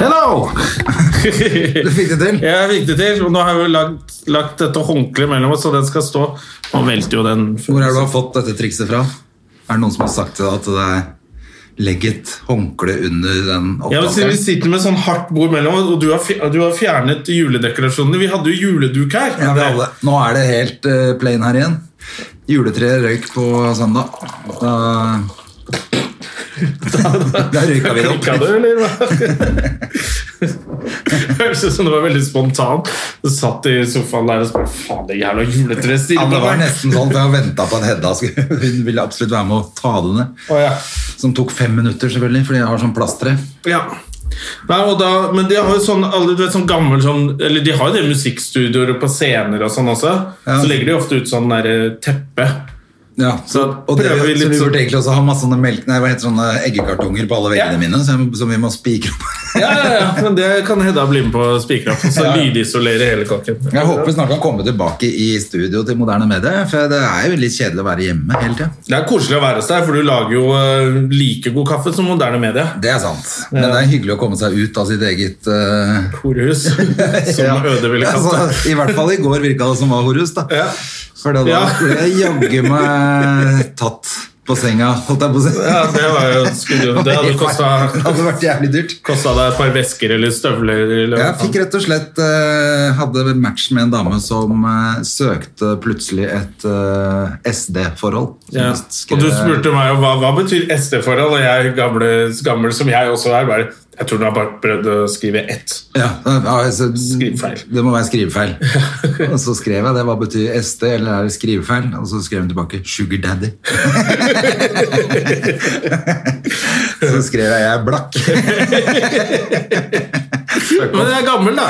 Hello! Du fikk det til? Jeg fikk det til, og nå har jeg jo lagt, lagt dette håndkleet mellom oss, så den skal stå. Nå velter jo den. Hvor er det du har fått dette trikset fra? Er det noen som har sagt til deg at det er Legg et håndkle under den Ja, Vi sitter med sånn hardt bord mellom og du har, du har fjernet juledekorasjonene. Vi hadde jo juleduk her. Ja, vi hadde. Nå er det helt uh, plain her igjen. Juletreet røyk på søndag. Da, da røyka vi det opp. Du, eller? Høres ut som det var veldig spontant. Du satt i sofaen der og spurte faen, det jævla juletreet Ja, stiller det var nesten sånn, for jeg venta på at Hedda hun ville absolutt være med å ta det ned. Oh, ja. Som tok fem minutter, selvfølgelig, fordi jeg har sånn plasttre. Ja. Nei, og da, men de har jo sånn, alle, vet, sånn gammel sånn, Eller de har jo det musikkstudioer på scener og sånn også. Ja. Så legger de ofte ut sånn der eh, teppe. Ja, så, og det, vi så vi burde egentlig også ha masse sånne, melk, nei, sånne eggekartonger på alle veggene Ja. mine, som, som vi må spikre opp. Ja, ja, ja, men det kan Hedda bli med på å spikre opp. Så Ja. lydisolere hele kokken. Jeg håper snart kan komme tilbake i studio til moderne medier, for det er jo litt kjedelig å være hjemme hele tida. Det er koselig å være hos deg, for du lager jo eh, like god kaffe som moderne medie. Det er sant. Men det er hyggelig å komme seg ut av sitt eget uh, Horehus, som Øde ville kalt det. altså, I hvert fall i går virka det som var horhus, da. For da Ja. ble jeg jaggu meg tatt på senga, holdt jeg på å si. Ja, det var jo skulle, Det hadde kosta hadde vært jævlig dyrt. Kosta deg et par vesker eller støvler? Eller, Jeg fikk rett og slett eh, hadde match med en dame som eh, søkte plutselig et eh, SD-forhold. Ja. Og du spurte meg hva, hva betyr SD-forhold, og jeg, gamle, gammel som jeg også er, bare Jeg tror du har bare prøvd å skrive ett. ja, altså, Skrivefeil. Det må være skrivefeil. og så skrev jeg det. Hva betyr SD, eller er det skrivefeil? Og så skrev hun tilbake 'Sugar Daddy'. så skrev jeg 'Jeg er blakk'. Men jeg er gammel, da!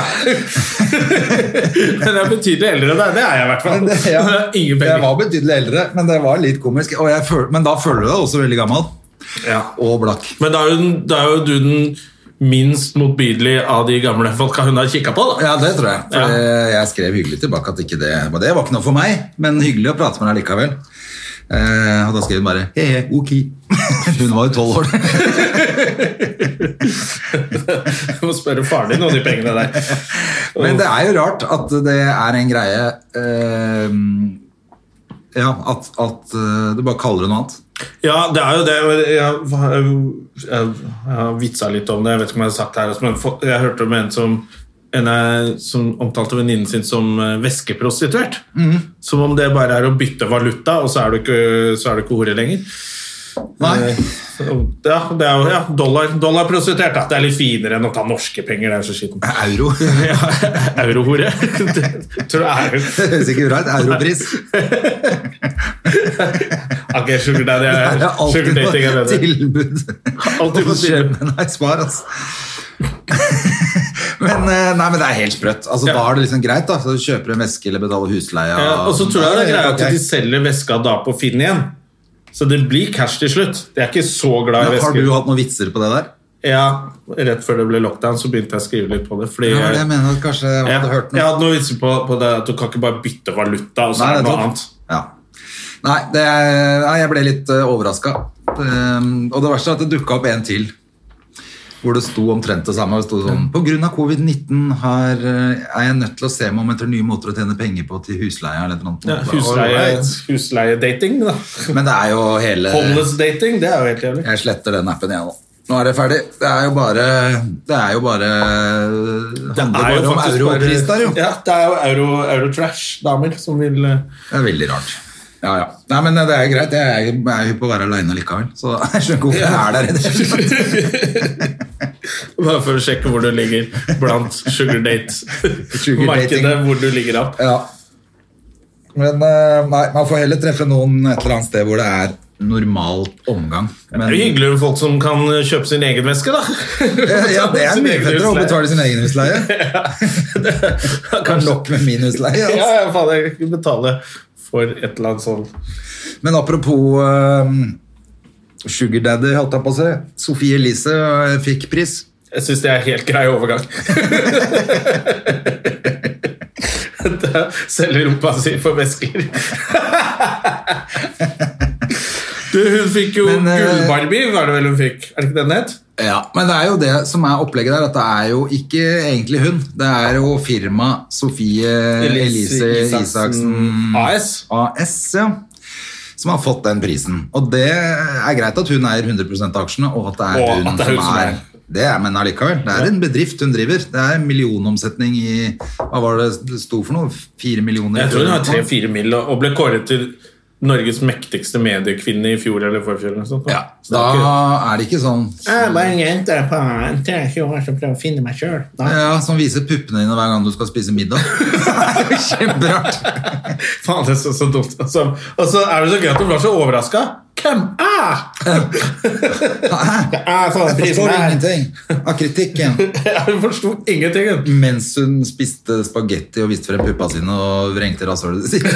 Men jeg er betydelig eldre enn deg. Det er jeg i hvert fall. Det- ja. Jeg var betydelig eldre, men det var litt komisk. Føl, men da føler du deg også veldig gammel. Ja. Og blakk. Men da er jo du den minst motbydelig av de gamle folka hun har kikka på. da Ja, det tror jeg. For Ja. jeg skrev hyggelig tilbake at ikke det, det var ikke noe for meg, men hyggelig å prate med deg likevel. Eh, og da skrev hun bare he-he, ok. Hun var jo tolv år. Du må spørre faren din om de pengene der. Men det er jo rart at det er en greie eh, Ja, at, at eh, du bare kaller det noe annet. Ja, det er jo det. Jeg, jeg, jeg, har vitsa litt om det. Jeg vet ikke om jeg har sagt det her, men jeg hørte om en som en som omtalte venninnen sin som væskeprostituert. Mm. Som om det bare er å bytte valuta, og så er du ikke, så er du ikke hore lenger. Nei. Eh, Ja, det er jo ja, dollar, dollarprostituert. Det er litt finere enn å ta norske penger. Det er så skitten. Euro. Ja, Eurohore. Det tror jeg er Det høres ikke bra ut. Europris. Ok, sugar daddy er Sugar dating er bedre. tilbud. Alltid på tilbud. Nei, spar, altså. Men, eh, nei, men det er helt sprøtt. Altså, Ja. Da er det liksom greit. da Så du Kjøper en veske eller betaler husleia. Ja, og så tror jeg det er greia at de selger veska da på Finn igjen. Så det blir cash til slutt. De er ikke så glad i Men Har du hatt noen vitser på det der? Ja, Rett før det ble lockdown, så begynte jeg å skrive litt på det. Fordi Det var jeg mener at kanskje jeg jeg, hadde hørt jeg hadde noen vitser på, på det at du kan ikke bare bytte valuta, og så er det noe annet. Ja. Nei, det, nei, jeg ble litt uh, overraska. og det verste er at det dukka opp en til. Hvor det sto omtrent det samme. Det sto sånn På grunn av covid-19 eh, er jeg nødt til å se meg om etter nye måter å tjene penger på til husleie. Eller noe Ja, husleiedating, husleie, da. Men det er jo hele Homeless-dating, det er jo helt jævlig. Jeg sletter den appen igjen nå. Nå er det ferdig. Det er jo bare Det er jo bare Det handler er jo bare om europris der, jo. Ja, det er jo euro, eurotrash-damer som vil eh, Det er veldig rart. Ja, ja. Nei, men det er greit. Jeg er hypp på å være aleine likevel. Så jeg skjønner ikke hvorfor jeg er der. i det hele tatt. Bare for å sjekke hvor du ligger blant Sugar Date-markedet. hvor du ligger opp. Ja. Men eh, nei, man får heller treffe noen et eller annet sted hvor det er normal omgang. Det er jo hyggelig med folk som kan kjøpe sin egen veske, da. ja, det er mye fettere å betale sin egen husleie. Det er nok med min husleie. Ja, Altså. ja, faen, jeg kan betale for et eller annet sånt. Men apropos uh, Sugar Daddy, holdt jeg på å si. Sofie Elise eh, fikk pris. Jeg syns det er helt grei overgang. Selger er Selge rumpa si for vesker. Du, hun fikk jo eh, Gull-Barbie, var det vel hun fikk? Er det ikke den het? Ja, Men det er jo det som er opplegget der, at det er jo ikke egentlig hun. Det er jo firma Sofie Elise Isaksen AS. AS, ja. Som har fått den prisen. Og det er greit at hun eier 100 av aksjene, og at det er Og hun, at det er hun som som er det er, Men allikevel, det er en bedrift hun driver. Det er millionomsetning i Hva var det det sto for noe? Fire millioner? Jeg tror hun har tre-fire mil og og ble kåret til Norges mektigste mediekvinne i fjor eller forfjor. Ja, Så det da er er det ikke sånn Jeg er bare en jente på 23 år som prøver å finne meg sjøl. ja, som viser puppene dine hver gang du skal spise middag. er kjemperart. Faen, det er så, så dumt. Og så er det så gøy at du ble så overraska. Hvem er? Jeg forstår ingenting av kritikken. Jeg forsto ingenting. Mens hun spiste spagetti og viste frem puppa sine og vrengte rasshølet sitt.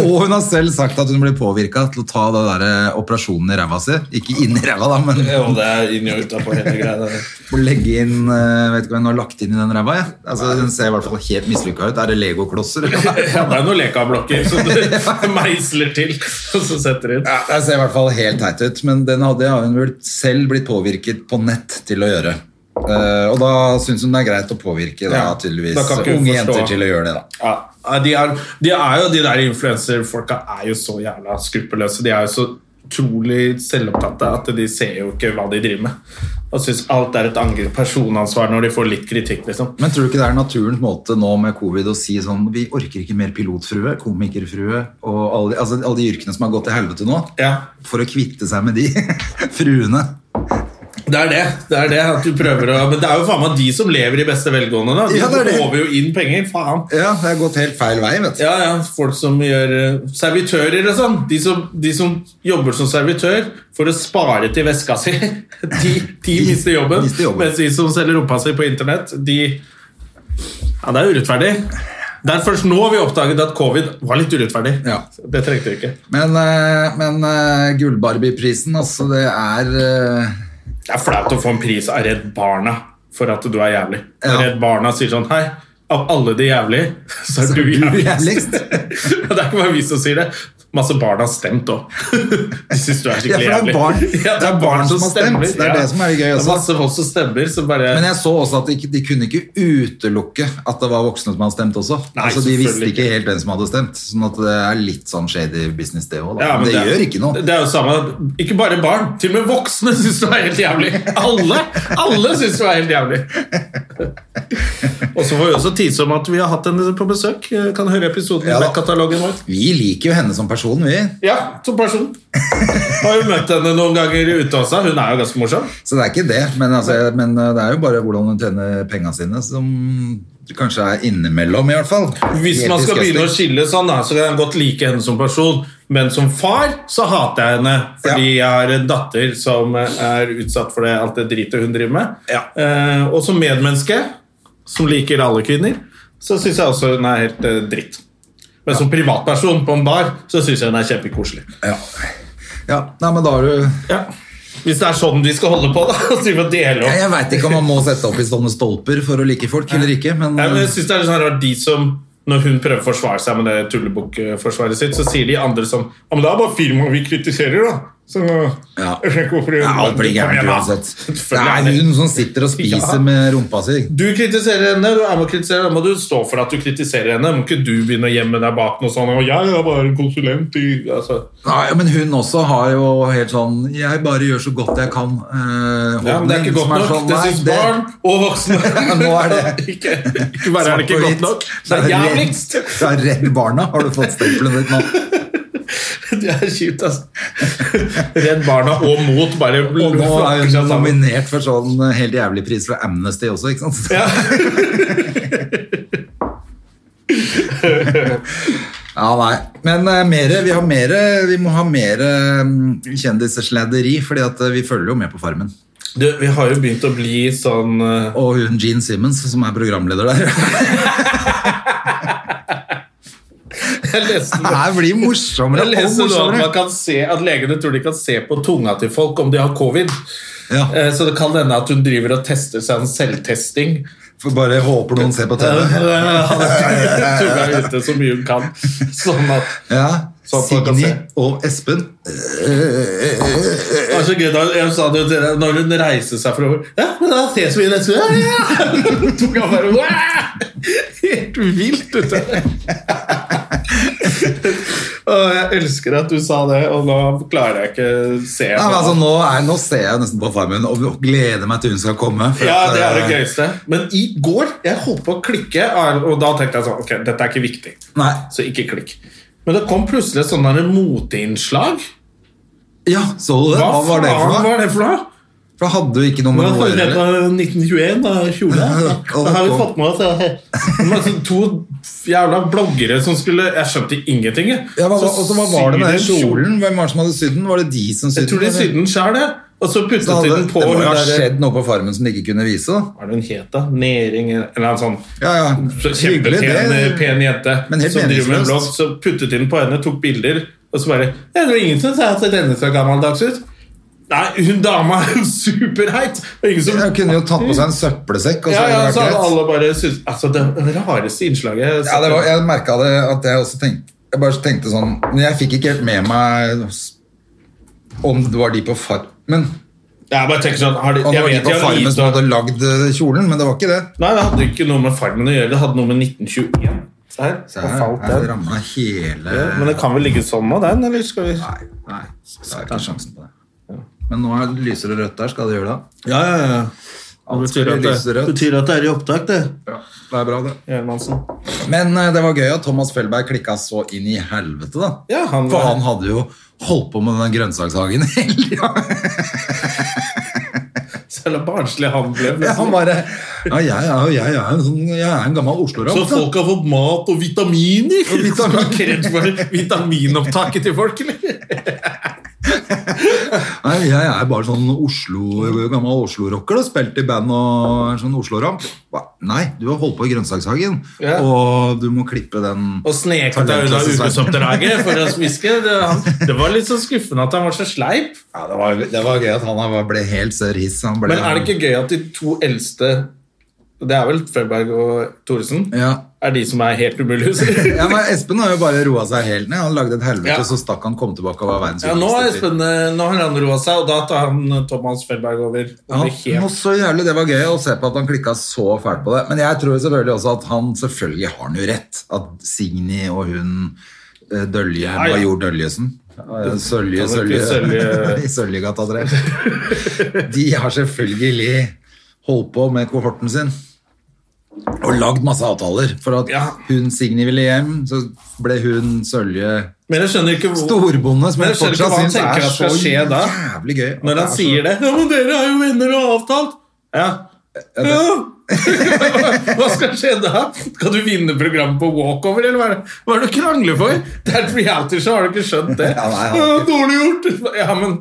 Og hun har selv sagt at hun ble påvirka til å ta den der operasjonen i ræva si. Ikke inn i ræva, da, men Jo, det er inn og utapå hele greia. å legge inn eh, Vet ikke hva hun har lagt inn i den ræva. Ja. Altså, hun ser i hvert fall helt mislykka ut. Er det legoklosser? Ja, det er noen lekablokker som du meisler til, og så setter inn. Ja, det ser i hvert fall helt teit ut, men den hadde, hun vel selv blitt påvirket på nett til å gjøre. Uh, og da syns hun det er greit å påvirke da, Ja, tydeligvis unge jenter til å gjøre det. da. Ja, de, er, de er jo de der influenserfolka er jo så jævla skruppelløse. De er jo så utrolig selvopptatte at de ser jo ikke hva de driver med. Og syns alt er et angrep, personansvar når de får litt kritikk, liksom. Men tror du ikke det er naturens måte nå med covid å si sånn Vi orker ikke mer pilotfrue, komikerfrue og alle, altså, alle de yrkene som har gått til helvete nå, Ja, for å kvitte seg med de fruene. Det er det. det er det at du prøver å Men det er jo faen meg de som lever i beste velgående, da. De Ja, det det. håver jo inn penger. Faen. Ja, det har gått helt feil vei, vet du. Ja, ja, folk som gjør eh, servitører og sånn. De som, de som jobber som servitør for å spare til veska si, de, de mister jobben. mister jobben. Mens de som selger rumpa si på internett, de Ja, det er urettferdig. Det er først nå vi oppdaget at covid var litt urettferdig. Ja. Det trengte vi ikke. Men, eh, men eh, Gullbarbie-prisen, altså, det er Det er flaut å få en pris av Redd Barna for at du er jævlig. Ja. Redd Barna sier sånn Hei, av alle de jævlige, så er Så du jævligst. det er ikke bare vi som sier det. Masse barn har stemt òg. De syns du er skikkelig ja, det jævlig. barn- Ja, det er barn som har stemt. Det er det som er gøy også. Det er masse folk som stemmer, som bare Men jeg så også at de, de kunne ikke utelukke at det var voksne som hadde stemt også. Nei, altså De visste ikke helt hvem som hadde stemt. Sånn at det er litt sånn shady business, det òg. Ja, men det, er- gjør ikke noe. Det er jo samme Ikke bare barn, til og med voksne syns du er helt jævlig. Alle alle syns du er helt jævlig. Og så får vi også tise om at vi har hatt henne på besøk. Kan høre episoden i Ja katalogen vår. Vi liker jo henne som person, vi. Ja, som person. Har jo møtt henne noen ganger ute også. Hun er jo ganske morsom. Så det er ikke det. Men, altså, men uh, det er jo bare hvordan hun tjener penga sine som kanskje er innimellom, i hvert fall. Hvis man skal begynne å skille sånn, da, så kan jeg godt like henne som person. Men som far så hater jeg henne fordi jeg har en datter som er utsatt for det, alt det dritet hun driver med. Ja. Eh, og som medmenneske, som liker alle kvinner, så syns jeg også hun er helt eh, dritt. Men som privatperson på en bar så syns jeg den er kjempekoselig. Ja. ja, nei, men da har du Ja. Hvis det er sånn vi skal holde på, da. Så vi dele opp. Jeg, jeg veit ikke om man må sette opp i sånne stolper for å like folk eller ikke, men, Ja, men jeg synes det er litt sånn rart De som, når hun prøver å forsvare seg med det tullebukk-forsvaret sitt, så sier de andre som Ja, men det er bare firmaet vi kritiserer, da. Så Ja. jeg skjønner ikke hvorfor alt blir gærent uansett. Det er er hun som sitter og spiser Ja. med rumpa si. Du kritiserer henne, du er med å kritisere, henne, må du stå for at du kritiserer henne. Må ikke du begynne å gjemme deg bak noe sånt. Og jeg er bare en konsulent i altså. Nei, men hun også har jo helt sånn 'jeg bare gjør så godt jeg kan'. Uh, Ja, men det er ikke godt som nok. sånn, det syns barn og voksne. Nå er det- ikke, ikke bare er det ikke godt nok, det er jævligst. Fra Redd Barna har du fått stempelet ditt nå. Det er kjipt, altså. Redd Barna og Mot bare Og nå er hun nominert for sånn helt jævlig pris fra Amnesty også, ikke sant? Ja. Ja, nei. Men eh, mere, vi, har mere, vi må ha mer um, kjendissladderi, fordi at eh, vi følger jo med på Farmen. Du, vi har jo begynt å bli sånn uh... Og hun Gene Simmons, som er programleder der. Jeg leste Det her blir morsommere Jeg og nå at, man kan se, at legene tror de kan se på tunga til folk om de har covid. Ja, Eh, Så det kan hende at hun driver og tester seg en selvtesting. for bare håper noen ser på TV. Tunga ute så mye hun kan. Sånn at Ja, Sånn at Signy og Espen. Det var så gøy da jeg sa det til deg når hun reiser seg fra Ja, men da ses vi neste gang. Ja, ja. Tunga bare Helt vilt ute. Å, jeg elsker at du sa det, og nå klarer jeg ikke se Ja, altså, nå, er, nå ser jeg nesten på Farmen og gleder meg til hun skal komme. Ja, at, det er det eh, gøyeste. Men i går jeg holdt på å klikke, og da tenkte jeg sånn Ok, dette er ikke viktig. Nei. Så ikke klikk. Men det kom plutselig et sånt moteinnslag. Ja, så du det? Hva, var det for faen var det for noe? For da hadde du ikke noe med noe å gjøre. på 1921, da, kjole. Da har vi fått med oss det var sånn to jævla bloggere som skulle Jeg skjønte ingenting. jeg. Ja, hva, Så og så hva var det med den kjolen? Hvem var det som hadde sydd den? Var det de som sydde den? Jeg tror de sydde den sjøl, jeg. Og så puttet Så de den på det må ha skjedd noe på Farmen som de ikke kunne vise. da. Hva er det hun het, da? Nering eller noe sånt. Ja, ja. Kjempepen pen jente Men helt som driver med blogg. Så puttet de den på henne, tok bilder, og så bare ja, Det var ingen som sa at denne så gammeldags ut. Nei, hun dama er jo superheit! Er som Hun kunne jo tatt på seg en søppelsekk. og så ja, ja, så hadde alle bare synes... Altså, det rareste innslaget så... Ja, det var, jeg merka det at jeg også tenkte Jeg bare tenkte sånn Men jeg fikk ikke helt med meg om det var de på Farmen. Jeg bare tenker sånn har de, Om det var de på Farmen som hadde lagd eh, kjolen, men det var ikke det. Nei, det hadde ikke noe med Farmen å gjøre. Det hadde noe med 1921. Se her. Så her, falt her ramla hele Ja, Men det kan vel ligge sånn nå, den? Eller skal vi Nei, nei, så er ikke sjansen på det. Men nå er det lysere rødt der. Skal det gjøre det? Ja, ja, ja. Det betyr at det, betyr at det er i opptak, det. Ja, det er bra, det. Hermansen. Men uh, det var gøy at Thomas Felberg klikka så inn i helvete, da. Ja, han var... For han hadde jo holdt på med den grønnsakshagen hele tida. Selv om barnslig han ble. Ja, han bare Ja, jeg, er- jeg, er en sånn, jeg er en gammel Så Oslo-rapp. Så folk har fått mat og vitaminer? Og vitamin- Skal for vitaminopptaket til folk, eller? Nei, jeg er bare sånn Oslo, gammel Oslo-rocker og spilt i band og sånn Oslo-ramp. Nei, du har holdt på i grønnsakshagen, Ja. og du må klippe den Og sneket deg unna ukesoppdraget for å smiske. Det, det var litt så skuffende at han var så sleip. Ja, det var, det var gøy at han ble helt sør hiss. Men er det ikke gøy at de to eldste Det er vel Fredberg og Thoresen? Ja. Er de som er helt umulige? ja, men Espen har jo bare roa seg helt ned. Han lagde et helvete, Ja. så stakk han kom tilbake og var verdens Ja, nå er. Espen eh, Nå har han roa seg, og da tar han Thomas Felberg over. Han Ja, helt så jævlig, Det var gøy å se på at han klikka så fælt på det. Men jeg tror selvfølgelig også at han selvfølgelig har han jo rett. At Signy og hun eh, Dølje, Ja, ja. major Døljesen eh, Sølje, Sølje, Sølje- i Søljegata 3. De har selvfølgelig holdt på med kohorten sin. Og lagd masse avtaler. For at Ja. hun Signy ville hjem, så ble hun Sølje Men jeg skjønner ikke hvor storbonde, som jeg jeg fortsatt syns er så jævlig gøy. Når han er sier det Ja, men dere er jo venner og avtalt! Ja. ja. Hva skal skje da? Skal du vinne programmet på walkover, eller hva er det, hva er det du krangler for? Det er et realityshow, har du ikke skjønt det? Ja, nei, ikke- dårlig gjort! Ja, men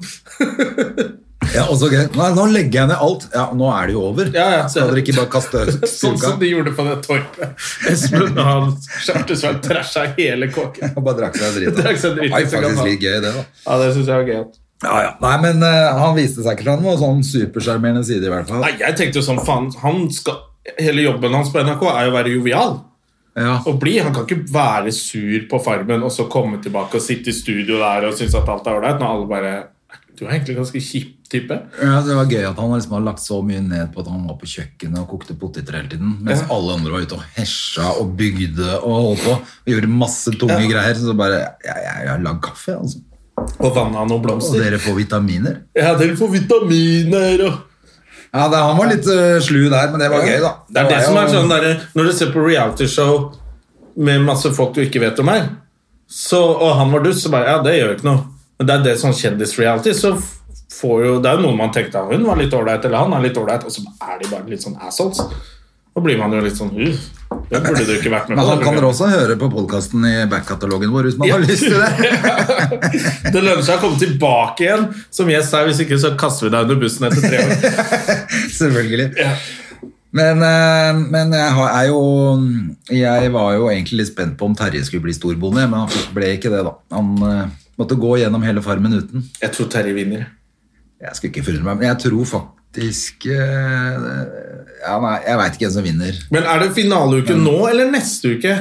Ja, og så gøy. Nei, nå legger jeg ned alt. Ja, nå er det jo over. Ja, ja, så, dere ikke bare kaste Sånn som de gjorde på det torpet. Espen han Chartersveld trasha hele kåken. Og bare drakk seg drita. Drakk seg drita, Nei, så faktisk litt gøy, det, da. Ja, det syns jeg var gøy. Ja, ja. Nei, men uh, han viste seg ikke fra noen sånn supersjarmerende side, i hvert fall. Nei, jeg tenkte jo sånn, faen, han skal Hele jobben hans på NRK er jo å være jovial. Ja. og bli. Han kan ikke være sur på Farmen og så komme tilbake og sitte i studio der og synes at alt er ålreit, når alle bare Du er egentlig ganske kjip type. Ja, det var gøy at han liksom har lagt så mye ned på at han var på kjøkkenet og kokte poteter hele tiden, mens Ja. alle andre var ute og hesja og bygde og holdt på. Og gjorde masse tunge Ja. greier. Så bare ja, jeg, har lagd kaffe, altså. Og vanna noen blomster. Og dere får vitaminer. Ja, dere får vitaminer og Ja, det, Han var litt uh, slu der, men det var gøy, da. Det er det det som er sånn der, Når du ser på realityshow med masse folk du ikke vet om her, så, og han var dust, så bare Ja, det gjør ikke noe. Men det er det sånn kjendisreality, så får jo Det er jo noen man tenkte at hun var litt ålreit, eller han er litt ålreit, og så er de bare litt sånn assholes. Da blir man jo litt sånn uh, Det burde du ikke vært med på. Men han kan dere også høre på podkasten i backkatalogen vår hvis man har lyst til det. Det lønner seg å komme tilbake igjen som gjest her, hvis ikke så kaster vi deg under bussen etter tre år. Selvfølgelig. Ja. Men, eh, men jeg har- er jo Jeg var jo egentlig litt spent på om Terje skulle bli storbonde, men han ble ikke det, da. Han eh, måtte gå gjennom hele Farmen uten. Jeg tror Terje vinner. Jeg skulle ikke forundre meg, men jeg tror faktisk eh, Ja, nei, jeg veit ikke hvem som vinner. Men er det finaleuke nå eller neste uke?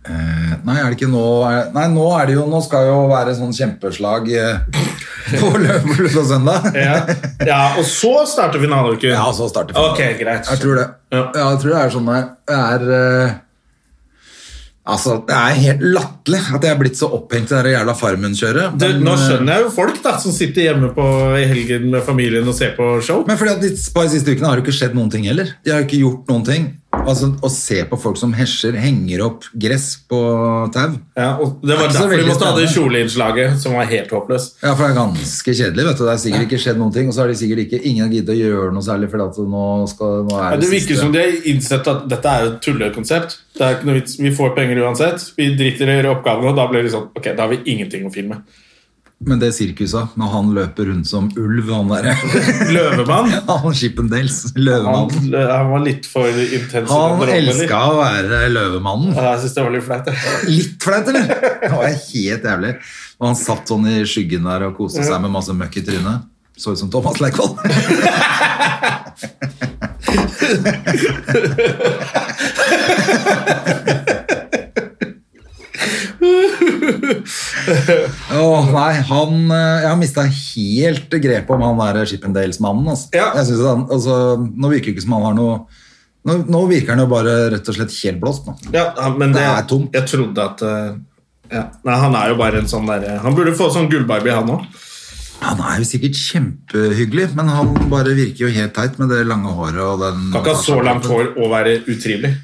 Eh, Nei, er det ikke nå Nei, nå er det jo Nå skal jo være sånn kjempeslag eh, på lørdag og søndag. Ja. ja, og så starter finaleuken. Ja, så starter finaleuken. Ok, greit. Jeg tror det. Ja. Ja, jeg tror det er sånn det er. Altså, det er helt latterlig at jeg er blitt så opphengt i det jævla Farmen-kjøret. Men, nå eh, skjønner jeg jo folk da, som sitter hjemme på, i helgen med familien og ser på show. Men fordi at de siste ukene har jo ikke skjedd noen ting heller. De har jo ikke gjort noen ting. Altså, Å se på folk som hesjer, henger opp gress på tau. Ja, og Det var derfor de måtte ha det kjoleinnslaget, som var helt håpløst. Ja, for det er ganske kjedelig. vet du. Det er sikkert ikke skjedd noen ting, og så har de sikkert ikke ingen giddet å gjøre noe særlig, for at nå, skal, nå er Ja, det, det virker som de har innsett at dette er et tullekonsept. Det er ikke noe vits. Vi får penger uansett. Vi driter i å gjøre oppgavene, og da blir det sånn Ok, da har vi ingenting å filme. Men det sirkuset, når han løper rundt som ulv, han derre Løvemann Han Chippendales, han, løvemannen. han var litt for intens. Han elska å være løvemannen. Ja, Jeg syns det var litt flaut. Litt flaut, eller? Det var helt jævlig. Og han satt sånn i skyggen der og koste seg med masse møkk i trynet. Så ut som Thomas Leikvoll. Åh, nei, han eh, Jeg har mista helt grepet om han der Chippendales-mannen. Altså. Ja. Jeg synes han, altså, nå virker det ikke som han har noe nå, nå virker han jo bare rett og slett helt blåst. Nå. Ja, men det, Det er tomt. Jeg trodde at eh, ja. Nei, Han er jo bare en sånn derre Han burde få sånn gullbaby, han òg. Han er jo sikkert kjempehyggelig, men han bare virker jo helt teit med det lange håret og den Kan ikke ha så langt hår og være utrivelig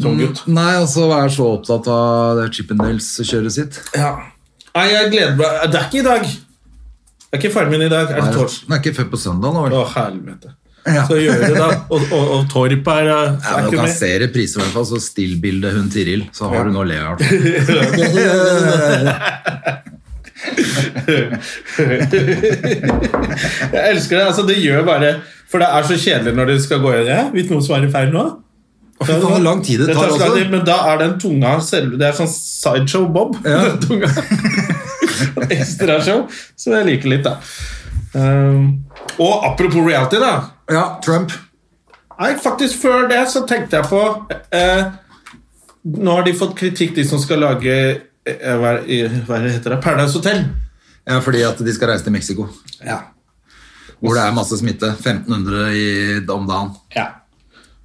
som gutt. Nei, og så være så opptatt av det Chippendales-kjøret sitt. Ja. Nei, jeg gleder meg Det er ikke i dag. Det er ikke ferdig min i dag. Er det Nei, torsdag? Det er ikke før på søndag nå? Å, helvete. Ja. Så gjør det, da. Og, og, og Torp er, er Ja, er men Du kan se repriser, i hvert fall, så stillbildet hun Tiril, så har Ja. du noe å le av. Jeg elsker det. altså Det gjør bare For det er så kjedelig når det skal gå igjen. Ja, Vet du noe som er i feil nå? Og tar lang tid det tar det tar også. tid, Men da er den tunga selve Det er sånn sideshow Bob. Ja. Den tunga. Ekstrashow. Så jeg liker litt, da. Um, og apropos reality, da. Ja, Trump. Nei, faktisk Før det så tenkte jeg på eh, Nå har de fått kritikk, de som skal lage eh, hva, hva er heter det? Paradise Hotel. Ja, fordi at de skal reise til Mexico, Ja. hvor det er masse smitte. 1500 i, om dagen. ja.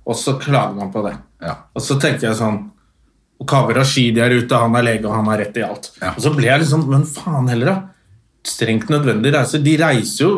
Og så klager man på det. Ja. Og så tenker jeg sånn og Kaveh Rashidi er ute, han er lege, og han har rett i alt. Ja. Og så ble jeg liksom Men faen heller, da. Strengt nødvendig reise. De reiser jo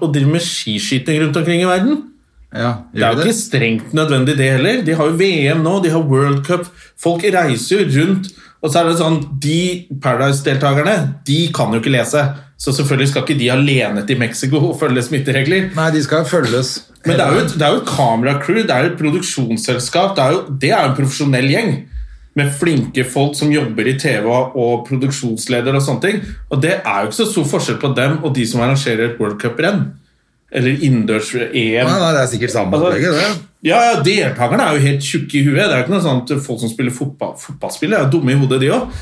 og driver med skiskyting rundt omkring i verden. Ja, Det er jo ikke strengt nødvendig, det heller. De har jo VM nå, de har World Cup. Folk reiser jo rundt. Og så er det sånn, De Paradise-deltakerne de kan jo ikke lese. Så selvfølgelig skal ikke de alene til Mexico og følge smitteregler. Nei, de skal følges. Men det er jo et, det er jo et kameracrew, det er et produksjonsselskap. Det er jo det er jo en profesjonell gjeng. Med flinke folk som jobber i TV og produksjonsleder og sånne ting. Og det er jo ikke så stor forskjell på dem og de som arrangerer et World Cup-renn. Eller innendørs-EM. Nei, det er sikkert samme Altså, opplegget, det. Ja, ja, Deltakerne er jo helt tjukke i huet. Det er jo ikke noe sånt Folk som spiller fotball, fotballspill, er jo dumme i hodet, de òg.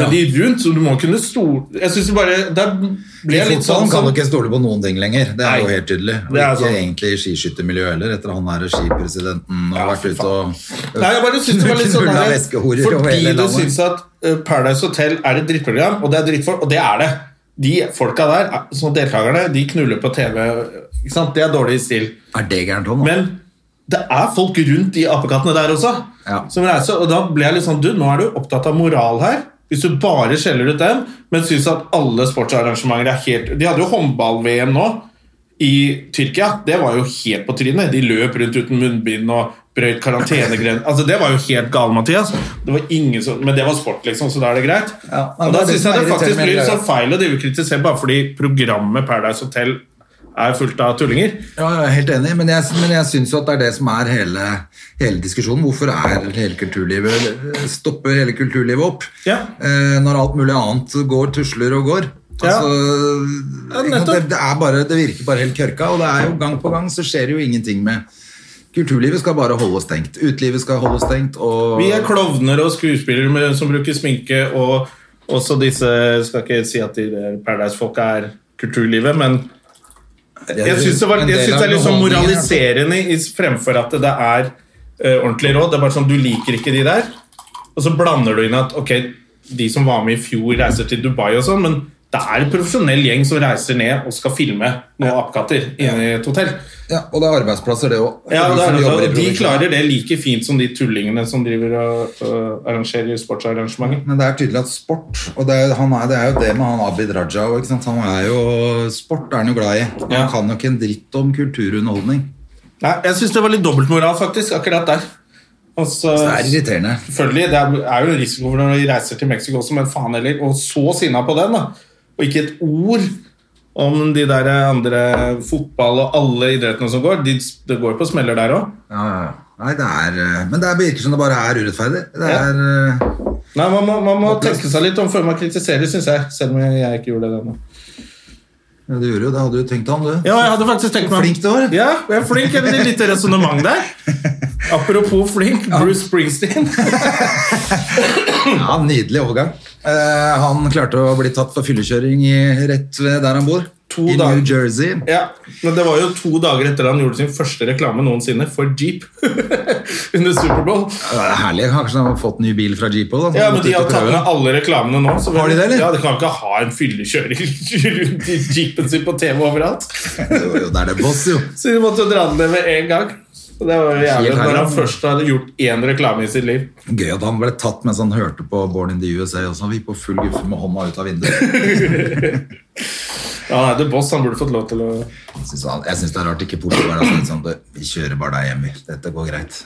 Men de rundt, så du må kunne stole Jeg synes det bare Der ble jeg litt fotballen sånn kan du ikke stole på noen ting lenger. Det er jo helt tydelig. Og ikke sånn. egentlig i skiskyttermiljøet heller, etter han her skipresidenten har Ja, vært ute og Nei, jeg bare synes det var litt sånn Fordi du syns at eh, Paradise Hotel er et drittprogram, og det er drittfolk, og det er det. De folka der, er- som deltakerne, de knuller på TV. Ikke sant? Det er dårlig stil. Er det gærent òg, nå? Men det er folk rundt de apekattene der også. Ja. Som reiser, og da ble jeg litt sånn Du, nå er du opptatt av moral her. Hvis du bare skjeller ut dem, men syns at alle sportsarrangementer er helt De hadde jo håndball-VM nå i Tyrkia. Det var jo helt på trynet. De løp rundt uten munnbind og brøyt karantenegrenser. Altså, det var jo helt galt, Mathias. Det var ingen som, men det var sport, liksom, så da er det greit. Ja, og da syns jeg det faktisk blir så feil å kritisere bare fordi programmet Paradise Hotel er fullt av tullinger. Ja, jeg er helt enig, men jeg, men jeg syns det er det som er hele, hele diskusjonen. Hvorfor er hele kulturlivet stopper hele kulturlivet opp? Ja. Eh, når alt mulig annet går, tusler og går. Ja. Altså, Ja, det, det, er bare, det virker bare helt kørka, og det er jo gang på gang så skjer det jo ingenting med Kulturlivet skal bare holde stengt. Utelivet skal holde stengt. Og Vi er klovner og skuespillere med, som bruker sminke, og også disse Skal ikke si at de der Paradise-folka er kulturlivet, men jeg syns det, det er litt sånn moraliserende i- fremfor at det er uh, ordentlig råd. Det er bare sånn, Du liker ikke de der, og så blander du inn at ok, de som var med i fjor, reiser til Dubai og sånn, men det er en profesjonell gjeng som reiser ned og skal filme noen apekatter inne i et hotell. Ja, og det er arbeidsplasser, det òg. Ja, det er, det, De klarer det like fint som de tullingene som driver og, uh, arrangerer sportsarrangementer. Men det er tydelig at sport Og det er, han er, det er jo det med han Abid Raja òg. Han er jo, Sport er han jo glad i. Han Ja. kan jo ikke en dritt om kulturunderholdning. Nei, Jeg syns det var litt dobbeltmoral, faktisk, akkurat der. Og så- det er irriterende. Selvfølgelig, Det er jo en risiko for når de reiser til Mexico også, men faen heller. Og så sinna på den, da. Og ikke et ord om de der andre fotball og alle idrettene som går. De, det går på smeller der òg. Ja, ja, ja. Nei, det er, eh, men det virker som det bare er urettferdig. Det er, eh, Nei, Man må, man må tenke seg litt om før man kritiserer, syns jeg. Selv om jeg ikke gjorde det ennå. Ja, du gjorde jo det, hadde du tenkt han, du. Ja, jeg hadde faktisk tenkt meg Flink du var. Ja, jeg er flink. Et lite resonnement der. Apropos flink, Bruce Springsteen. Ja, Nydelig overgang. Eh, han klarte å bli tatt for fyllekjøring rett ved der han bor. To I dager. New Jersey. Ja, men det var jo to dager etter han gjorde sin første reklame noensinne for Jeep under Superbowl. Ja, det er herlig. Kanskje han har fått ny bil fra Jeep òg. Ja, men De har tatt med alle reklamene nå. så Har de det, eller? Ja, De kan ikke ha en fyllekjøring rundt i jeepen sin på TV overalt. Jo, jo, det er det boss, jo. Så de måtte dra den ned med en gang. Og det var jo jævlig Når han først hadde gjort én reklame i sitt liv. Gøy at han ble tatt mens han hørte på Born in the USA, og så var vi på full guffe med hånda ut av vinduet. Ja, nei, The Boss han burde fått lov til å Jeg syns det er rart ikke Portugal er sånn, sånn Vi kjører bare deg hjem. Dette går greit.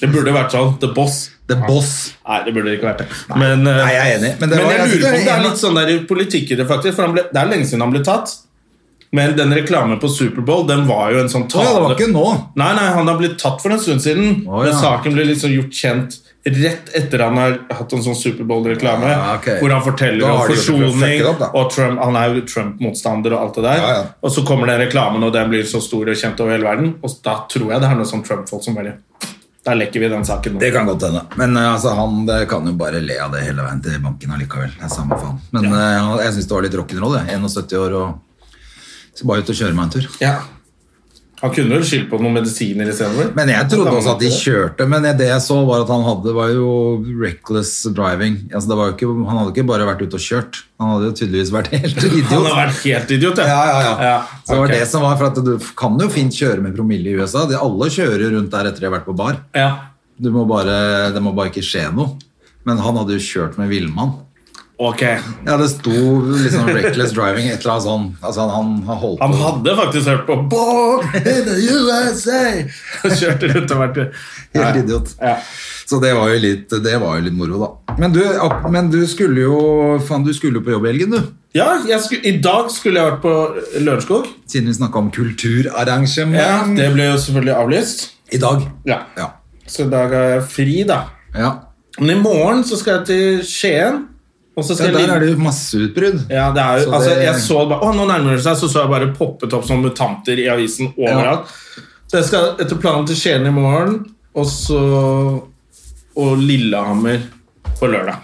Det burde vært sånn. The Boss. The boss. Nei, det burde ikke vært det. Men, eh, Nei, jeg er enig. Men, det Men jeg lurer på om det er litt sånn der politikk i det, faktisk. For han ble, det er lenge siden han ble tatt. Men den reklamen på Superbowl, den var jo en sånn tale. Oh, ja, det var ikke nå. Nei, nei, han har blitt tatt for en stund siden. Å, Men saken ble liksom gjort kjent rett etter han har hatt en sånn Superbowl-reklame. Ja, okay. Hvor han forteller om forsoning, opp, og Trump, han er jo Trump-motstander og alt det der. Ja, ja. Og så kommer den reklamen, og den blir så stor og kjent over hele verden. Og da tror jeg det er noe sånn Trump-folk som bare Da lekker vi den saken nå. Det kan godt hende. Men eh, altså, han det kan jo bare le av det hele veien til banken allikevel. Det er samme faen. Men eh, jeg syns det var litt rock'n'roll. jeg. 71 år og skal bare ut og kjøre meg en tur. Ja. Han kunne vel skyldt på noen medisiner istedenfor. Men jeg trodde også at de kjørte, men det jeg så var at han hadde var jo reckless driving. Altså, det var jo ikke, han hadde ikke bare vært ute og kjørt, han hadde jo tydeligvis vært helt idiot. Han hadde vært helt idiot, Ja, ja, ja. ja Så det var det som var, for at du kan jo fint kjøre med promille i USA. De alle kjører rundt der etter de har vært på bar. Ja. Du må bare, det må bare ikke skje noe. Men han hadde jo kjørt med villmann. Ok. Ja, det sto liksom reckless driving, et eller annet sånn. Altså, han, han holdt Han på. hadde faktisk hørt på Born in the USA! Og kjørte rundt og vært Helt idiot. Ja. Så det var jo litt, det var jo litt moro, da. Men du, men du skulle jo faen, du skulle jo på jobb i helgen, du. Ja, skulle, I dag skulle jeg vært på Lørenskog. Siden vi snakka om kulturarrangement. Ja, Det ble jo selvfølgelig avlyst. I dag. Ja. Ja. Så i dag er jeg fri, da. ja. Men i morgen så skal jeg til Skien. Jeg der er det jo masseutbrudd. Ja, det er jo, Så altså, det- jeg så bare, å, nå nærmer det seg, så så jeg bare poppet opp som mutanter i avisen overalt. Så jeg skal etter planen til Skien i morgen, og så og Lillehammer på lørdag.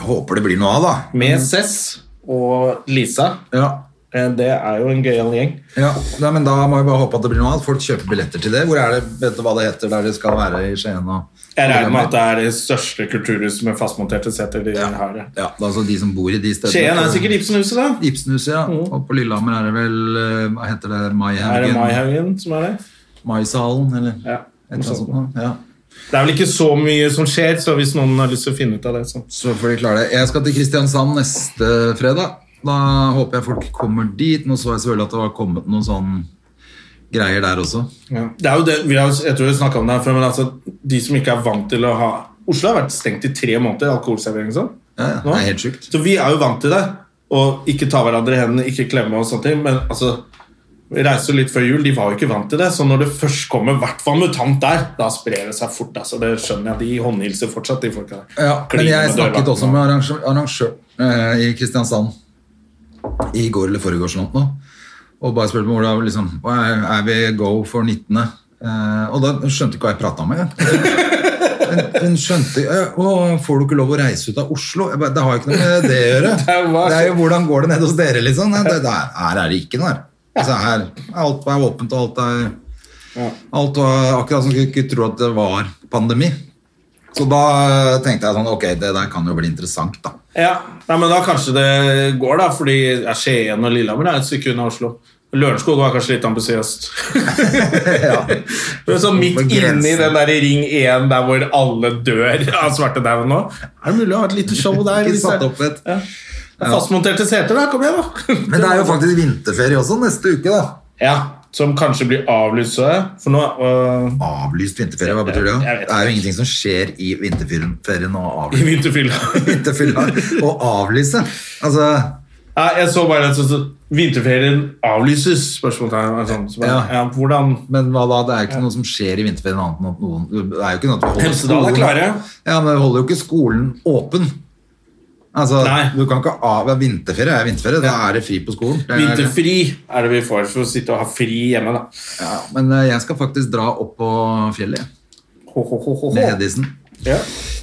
Håper det blir noe av, da. Med Cess og Lisa. Ja. Eh, Det er jo en gøyal gjeng. Ja, Nei, men Da må jeg bare håpe at det blir noe av. Folk kjøper billetter til det. Hvor er det, Vet du hva det heter der det skal være i Skien? og- Jeg regner med at det er det største kulturhuset med fastmonterte seter de har. det. Ja, det er altså de som bor i de stedene. Skien er sikkert Ibsenhuset, da. Ibsenhuset, ja. Og på Lillehammer er det vel eh, Hva heter det? Er det Maihaugen? Maihaugen som er det? Maisalen, eller Ja. et eller annet sånt. Ja. Det er vel ikke så mye som skjer, så hvis noen har lyst til å finne ut av det, så Så får de klare det. Jeg skal til Kristiansand neste fredag. Da håper jeg folk kommer dit. Nå så jeg selvfølgelig at det var kommet noen sånn greier der også. Ja. Det er jo det, vi har, jeg tror vi snakket om det her før, men altså, de som ikke er vant til å ha Oslo har vært stengt i tre måneder, alkoholservering og sånn. Ja, ja, det er helt sykt. Så vi er jo vant til det. Å ikke ta hverandre i hendene, ikke klemme og sånne ting. Men altså vi reiste litt før jul, de var jo ikke vant til det. Så når det først kommer hvert fall mutant der, da sprer det seg fort. Altså. Det skjønner jeg. De håndhilser fortsatt, de folka der. Ja, men jeg snakket også med arrangør, arrangør eh, i Kristiansand i går eller foregårs sånn noe, og bare spurte meg hvor liksom, «Hva er, vi go for 19. Eh, og da skjønte ikke hva jeg pratet om engang. Hun, skjønte å, Får du ikke lov å reise ut av Oslo? Jeg bare, det har jo ikke noe med det å gjøre. Det er jo hvordan går det ned hos dere, liksom. Det, det er, her er det ikke noe her. Altså, her alt er åpent, og alt er Alt var akkurat som du ikke tro at det var pandemi. Så da tenkte jeg sånn, ok, det der kan jo bli interessant, da. Ja, Nei, men da kanskje det går, da, fordi Skien og Lillehammer er et stykke unna Oslo. Lørenskog var kanskje litt ambisiøst. ja. sånn midt inni den der ring 1 der hvor alle dør av svartedauden nå, er det mulig å ha et lite show der? Ikke satt opp et. Ja. Er Fastmonterte seter, da. Kom igjen, da. Men det er jo faktisk vinterferie også neste uke, da. Ja, Som kanskje blir avlyst. For nå øh, Avlyst vinterferie, hva betyr det? da? Det er jo ingenting som skjer i vinterferien å I avlyse. vinterfylla. Vinterfylla å avlyse. Altså, Ja, jeg så bare så, vinterferien avlyses. Spørsmålstegn. Sånn, så Ja. ja. hvordan men hva da? Det er jo ikke noe som skjer i vinterferien annet enn at noen Det er jo ikke noe at vi holder Hemsedal er klare. Ja, men vi holder jo ikke skolen åpen. Altså, Nei. du kan ikke av Vinterferie er vinterferie, da er det fri på skolen. Det er- Vinterfri er det vi får for å sitte og ha fri hjemme. da. Ja, men eh, jeg skal faktisk dra opp på fjellet, Ho, Ho, ho, ho, ho, med. Hedisen. Ja.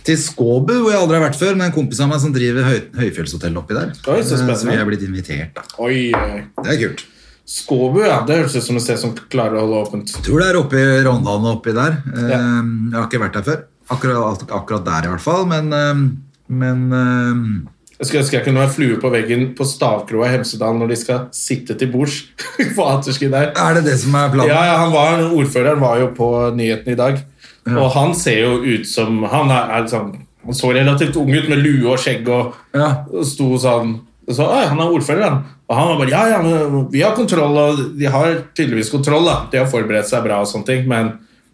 Til Skåbu, hvor jeg aldri har vært før, med en kompis av meg som driver høy, høyfjellshotell oppi der. Oi, så spennende. Så vi er blitt invitert, da. Oi, oi. Det er kult. Skåbu, ja. Det høres ut som et sted som klarer å holde åpent. Jeg tror det er oppi Rondane oppi der. Eh, Ja. Jeg har ikke vært der før. Akkurat, akkurat der i hvert fall, men, eh, men eh, Jeg skulle ønske jeg kunne være flue på veggen på Stavkroa i Hemsedal når de skal sitte til bords. Er det det som er planen? Ja, ja, han var, Ordføreren var jo på nyhetene i dag, og han ser jo ut som Han, er, er sånn, han så relativt ung ut med lue og skjegg og, Ja. og sto sånn så, Han er ordfører, han. Og han var bare Ja, ja, men vi har kontroll, og de har tydeligvis kontroll. da De har forberedt seg bra, og sånne ting men,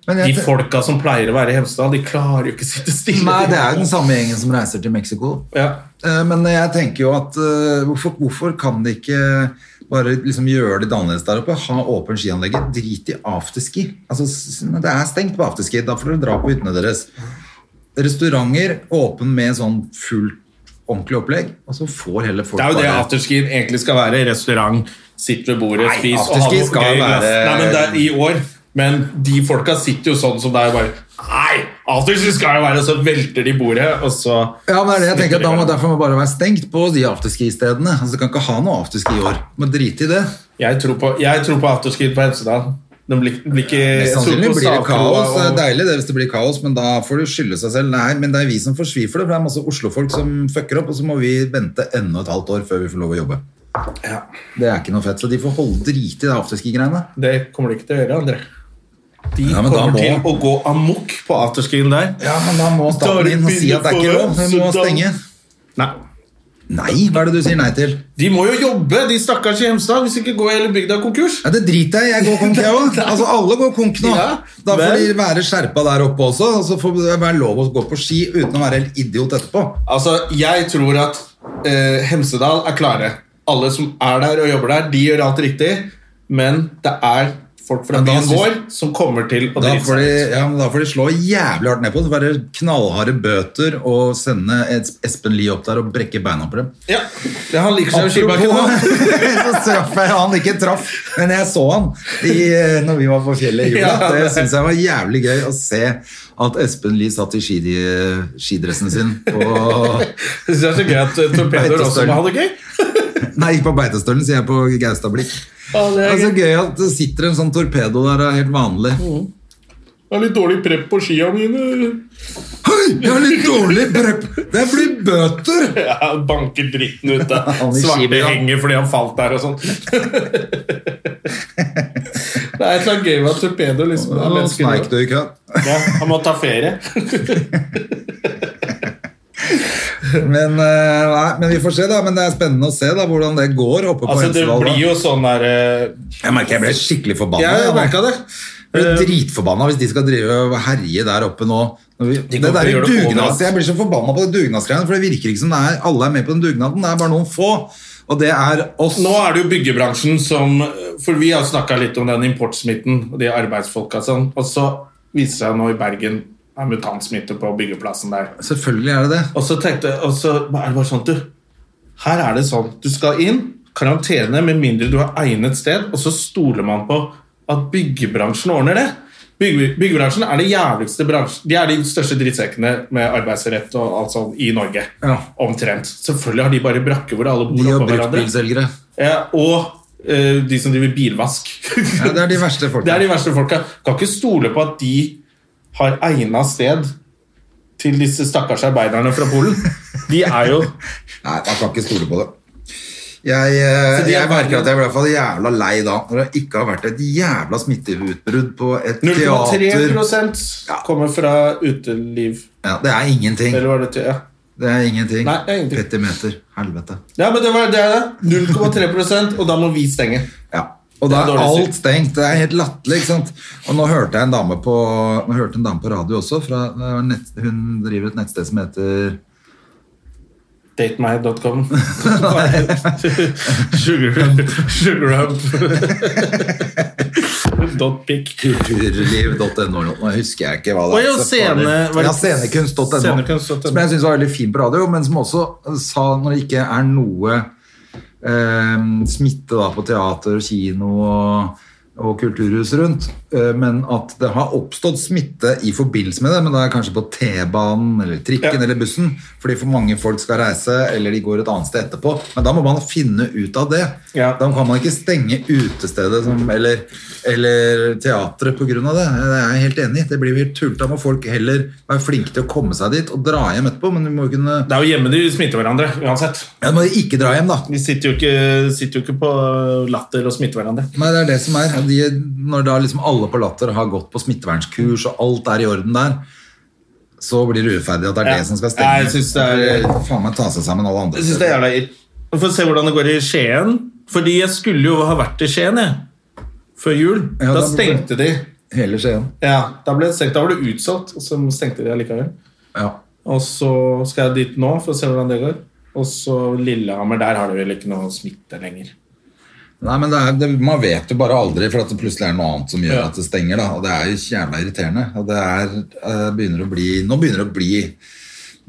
Men jeg de folka som pleier å være i Hemsedal, de klarer jo ikke å sitte stille. Nei, det er jo den samme gjengen som reiser til Mexico. ja. Eh, Men jeg tenker jo at eh, hvorfor, hvorfor kan de ikke bare liksom gjøre det litt annerledes der oppe? Ha åpen skianlegget. Drit i afterski. Altså, det er stengt på afterski. Da får dere dra på hyttene deres. Restauranter åpen med sånn fullt ordentlig opplegg, og så får heller folk Det er jo det afterskien egentlig skal være. Restaurant, sitt ved bordet, Nei, spis og ha noe gøy. være- Nei, men det er i år. Men de folka sitter jo sånn som det er bare! Afterski skal jo være Og så velter de bordet, og så Ja, men det jeg tenker at da må Derfor må bare være stengt på de afterski-stedene. Altså, kan ikke ha noe afterski i år. Må drite i det. Jeg tror på, jeg tror på afterski på Hemsedal. Det blir, blir ikke Mest sannsynlig blir det kaos. Det er og- deilig det hvis det blir kaos, men da får du skylde seg selv. Nei, men det er vi som får svi for det, for det er masse Oslo-folk som fucker opp, og så må vi vente enda et halvt år før vi får lov å jobbe. Ja, Det er ikke noe fett, så de får holde drite i det afterski-greiene. det kommer de ikke til å gjøre, André. De Ja, kommer må- til å gå amok på afterscreen der. Ja, men da må staten inn og si at det er ikke lov. Vi må stenge. Nei. Nei, hva er det du sier nei til? De må jo jobbe, de stakkars i Hemsedal, hvis ikke går hele bygda konkurs. Ja, det driter jeg i. Jeg går konk, jeg òg. Altså, alle går konk nå. Ja, Da får de være skjerpa der oppe også, og så får det være lov å gå på ski uten å være helt idiot etterpå. Altså, jeg tror at eh, Hemsedal er klare. Alle som er der og jobber der, de gjør alt riktig. Men det er folk fra byen syns- vår som kommer til å drite seg ut. ja, men da får de slå jævlig hardt ned på det. Det være knallharde bøter og sende Espen Lie opp der og brekke beina på dem. Ja, det Han liker seg jo skibakken så traff jeg han ikke traff, men jeg så han i, når vi var på fjellet i jula. Ja, Det det- syns jeg var jævlig gøy å se at Espen Lie satt i ski, skidressen sin på Jeg synes det er så gøy at eh, torpedoer også må ha det gøy. Nei, ikke på Beitostølen, sier jeg på Gaustablikk. Ja, det Det er er så gøy. gøy at det sitter en sånn torpedo der, det er helt vanlig. Jeg har litt dårlig prepp på skia mine. Hei, jeg har litt dårlig prepp Det blir bøter! Ja, Banker dritten ut av Han svarte henger fordi han falt der og sånn. Det er et eller annet gøy med at torpedo liksom er mennesker. Ja, han må ta ferie. Men, eh, nei, men vi får se, da. Men det er spennende å se da, hvordan det går oppe på Altså, det Hemsedal. blir jo sånn der uh... Jeg merker jeg ble skikkelig forbanna. Jeg jeg, merka det. Jeg blir dritforbanna hvis de skal drive og herje der oppe nå. Det der dugnads, jeg blir så forbanna på det dugnadsgreiene, for det virker ikke som det er, alle er med på den dugnaden. Det er bare noen få. Og det er oss. Nå er det jo byggebransjen som For vi har snakka litt om den importsmitten og de arbeidsfolka sånn, og så viser det seg nå i Bergen er mutantsmitte på byggeplassen der. Selvfølgelig er det det. Og så tenkte og så er det bare sånn, du Her er det sånn, du skal inn, karantene med mindre du har egnet sted, og så stoler man på at byggebransjen ordner det. Bygge, byggebransjen er det jævligste bransjen De er de største drittsekkene med arbeidsrett og alt sånt i Norge. Ja. Omtrent. Selvfølgelig har de bare brakker hvor alle bor De har oppå bilselgere. bruktbilselgere. Ja, og eh, de som driver bilvask. Ja, det er de verste folka. Det er de verste folka. Kan ikke stole på at de har egna sted til disse stakkars arbeiderne fra Polen. De er jo Nei, man kan ikke stole på det. Jeg, eh, de jeg merker at jeg ble i hvert fall jævla lei da, når det ikke har vært et jævla smitteutbrudd på et 0,3 teater. kommer fra uteliv. Ja, det er ingenting. Eller var det ja. Det er ingenting. Nei, det er ingenting. Petimeter. Helvete. ja, men det, var, det er det. 0,3% og da må vi stenge. Ja. Og da er alt stengt. Det er helt latterlig. ikke sant? Og nå hørte jeg en dame på, nå hørte en dame på radio også. Fra, nett, hun driver et nettsted som heter Datemeg.com. Sugarhub. Sugarhub. Dot pic. kulturliv.no. Nå husker jeg ikke hva det er. jo, scene- ja, scenekunst.no. Som jeg syns var veldig fin på radio, men som også sa når det ikke er noe smitte da, på teater og kino og, og kulturhus rundt, eh, men at det har oppstått smitte i forbindelse med det, men da er det kanskje på T-banen eller trikken Ja. eller bussen, fordi for mange folk skal reise, eller de går et annet sted etterpå. Men da må man finne ut av det. Ja. Da kan man ikke stenge utestedet som, eller, eller teatret av det. Det er jeg helt enig i. Det blir helt tullete. Da må folk heller være flinke til å komme seg dit og dra hjem etterpå, men du må jo kunne Det er jo hjemme de smitter hverandre, uansett. ja, må må ikke dra hjem, da. De sitter jo ikke, sitter jo ikke på latter og smitter hverandre. Nei, det er det som er. De, når da liksom alle på Latter har gått på smittevernskurs, og alt er i orden der, så blir det urettferdig at det er Ja. det som skal Ja, stenge. jeg synes det er- Det Faen meg ta seg sammen alle andre. Jeg synes det er jævla irr. Vi får se hvordan det går i Skien. Fordi jeg skulle jo ha vært i Skien, jeg. Før jul. Ja, da da stengte de. Hele Skien. Ja, da ble det. Da var det utsolgt, og så stengte de allikevel. Ja. Og så skal jeg dit nå for å se hvordan det går. Og så Lillehammer, der har de vel ikke noe smitte lenger. Nei, men det er, det, Man vet jo bare aldri, for at det plutselig er noe annet som gjør Ja. at det stenger. da, og Det er jo jævla irriterende. og det er, eh, begynner å bli, Nå begynner det å bli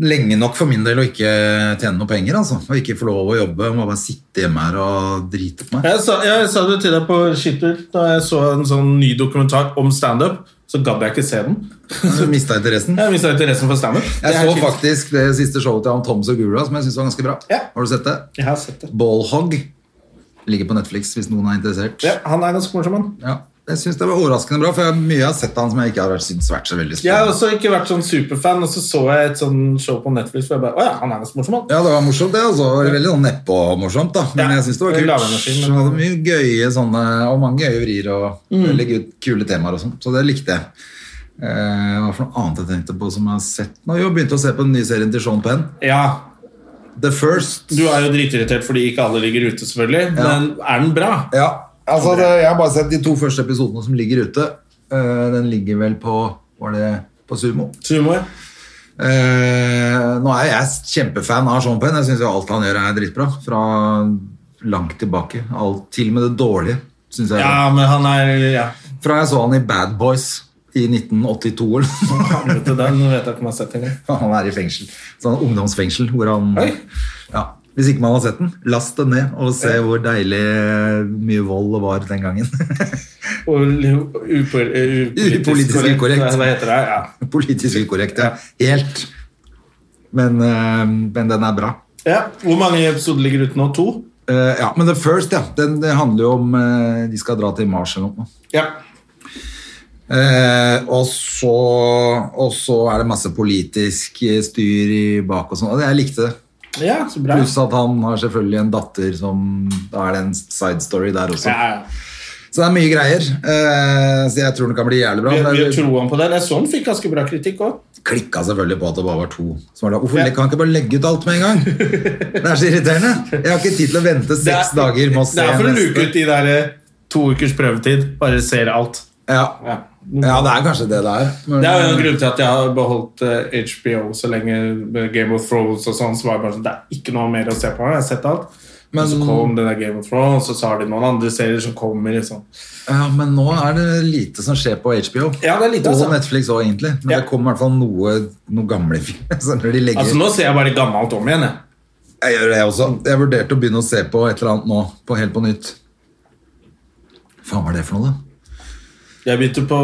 lenge nok for min del å ikke tjene noe penger. altså, Og ikke få lov å jobbe. Må bare sitte hjemme her og drite på meg. Jeg sa, jeg sa det til deg på skitur da jeg så en sånn ny dokumentar om standup. Så gadd jeg ikke se den. Så mista interessen. Jeg mista interessen for standup. Jeg så faktisk det siste showet til han Tom Segura, som jeg syns var ganske bra. Ja. Har du sett det? Jeg har sett det. Ballhog. Ligger på Netflix hvis noen er interessert. Ja, Han er ganske morsom, han. Ja. Jeg syns det var overraskende bra, for jeg, mye har sett av han som jeg ikke har syntes vært så veldig Jeg har også ikke vært sånn superfan, og så så jeg et sånn show på Netflix hvor jeg bare Å ja, han er ganske morsom, han. Ja, det var morsomt, det. altså. Veldig sånn nedpå-morsomt, da. Men Ja, jeg syns det var kult. men- hadde mye gøye sånne, og mange gøye vrier og Mm. veldig kule temaer og sånn. Så det likte jeg. Eh, hva for noe annet jeg tenkte på som jeg har sett Nå jo begynt å se på den nye serien til Sean Penn. Ja, The First. Du er jo dritirritert fordi ikke alle ligger ute, selvfølgelig. Men er den bra? Ja, altså det, Jeg har bare sett de to første episodene som ligger ute. Uh, den ligger vel på Var det på Sumo? Sumo, ja. Uh, nå er jeg kjempefan av Sean Penn. Jeg syns alt han gjør, er dritbra. Fra langt tilbake. Alt, til og med det dårlige. syns jeg Ja, men han er ja. Fra jeg så han i Bad Boys i 1982. eller noe. Den vet jeg ikke om jeg har sett engang. han er i fengsel. Sånn ungdomsfengsel hvor han ja, Hvis ikke man har sett den, last den ned og se hvor deilig mye vold det var den gangen. Og eh, Upolitisk ukorrekt. Hva heter det? Ja. Politisk ukorrekt, ja. Helt. Men, eh, men den er bra. ja. Hvor mange episoder ligger ute nå? To? Eh, ja, Men The First, ja. Den handler jo om De skal dra til Mars eller noe. Ja. Eh, og, så, og så er det masse politisk eh, styr i bak og sånn. Og jeg likte det. ja, så bra. Pluss at han har selvfølgelig en datter som Da er det en side story der også. Ja, ja. Så det er mye greier. Eh, så jeg tror det kan bli jævlig bra. Vi, vi tror han på den. Så den fikk ganske bra kritikk òg. klikka selvfølgelig på at det bare var to. som var det. Hvorfor kan han ikke bare legge ut alt med en gang? Det er så irriterende. Jeg har ikke tid til å vente seks dager med å se Det er for å luke ut de der eh, to ukers prøvetid. Bare ser alt. Ja. Ja. ja, det er kanskje det det er. Men- Det er jo en grunn til at jeg har beholdt eh, HBO så lenge Game of Thrones og sånn. Så var det bare sånn, det er ikke noe mer å se på. Jeg har sett alt. Men- og så kom det der Game of Thrones, og så har de noen andre serier som kommer. Liksom. Ja, men nå er det lite som skjer på HBO. Ja, det er lite, Og altså. Netflix òg, egentlig. Men Ja. det kommer i hvert fall noe, noe gamle filmer. Legger... Altså, nå ser jeg bare gammelt om igjen. Jeg. Jeg gjør det, jeg også. Jeg vurderte å begynne å se på et eller annet nå, på Helt på nytt. Faen, hva er det for noe, da? Jeg begynte på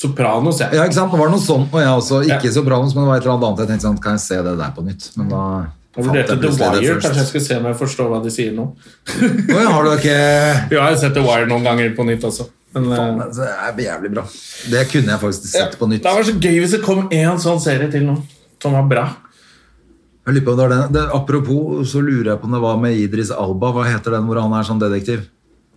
Sopranos. Jeg. Ja, ikke sant? Det var noe sånt, og jeg også. Ikke Ja. Sopranos, men det var et eller annet annet. Jeg tenkte sånn, kan jeg se det der på nytt? Men da Jeg vurderte The Wire. Kanskje jeg skal se om jeg forstår hva de sier nå. Oi, har du ikke... Ja, jeg har sett The Wire noen ganger på nytt også. Men, Faen, eh, altså, det er jævlig bra. Det kunne jeg faktisk sett på nytt. Det var så gøy hvis det kom en sånn serie til nå, som var bra. Jeg lurer på om det var den. Det, apropos, så lurer jeg på om det var med Idris Alba. Hva heter den hvor han er sånn detektiv?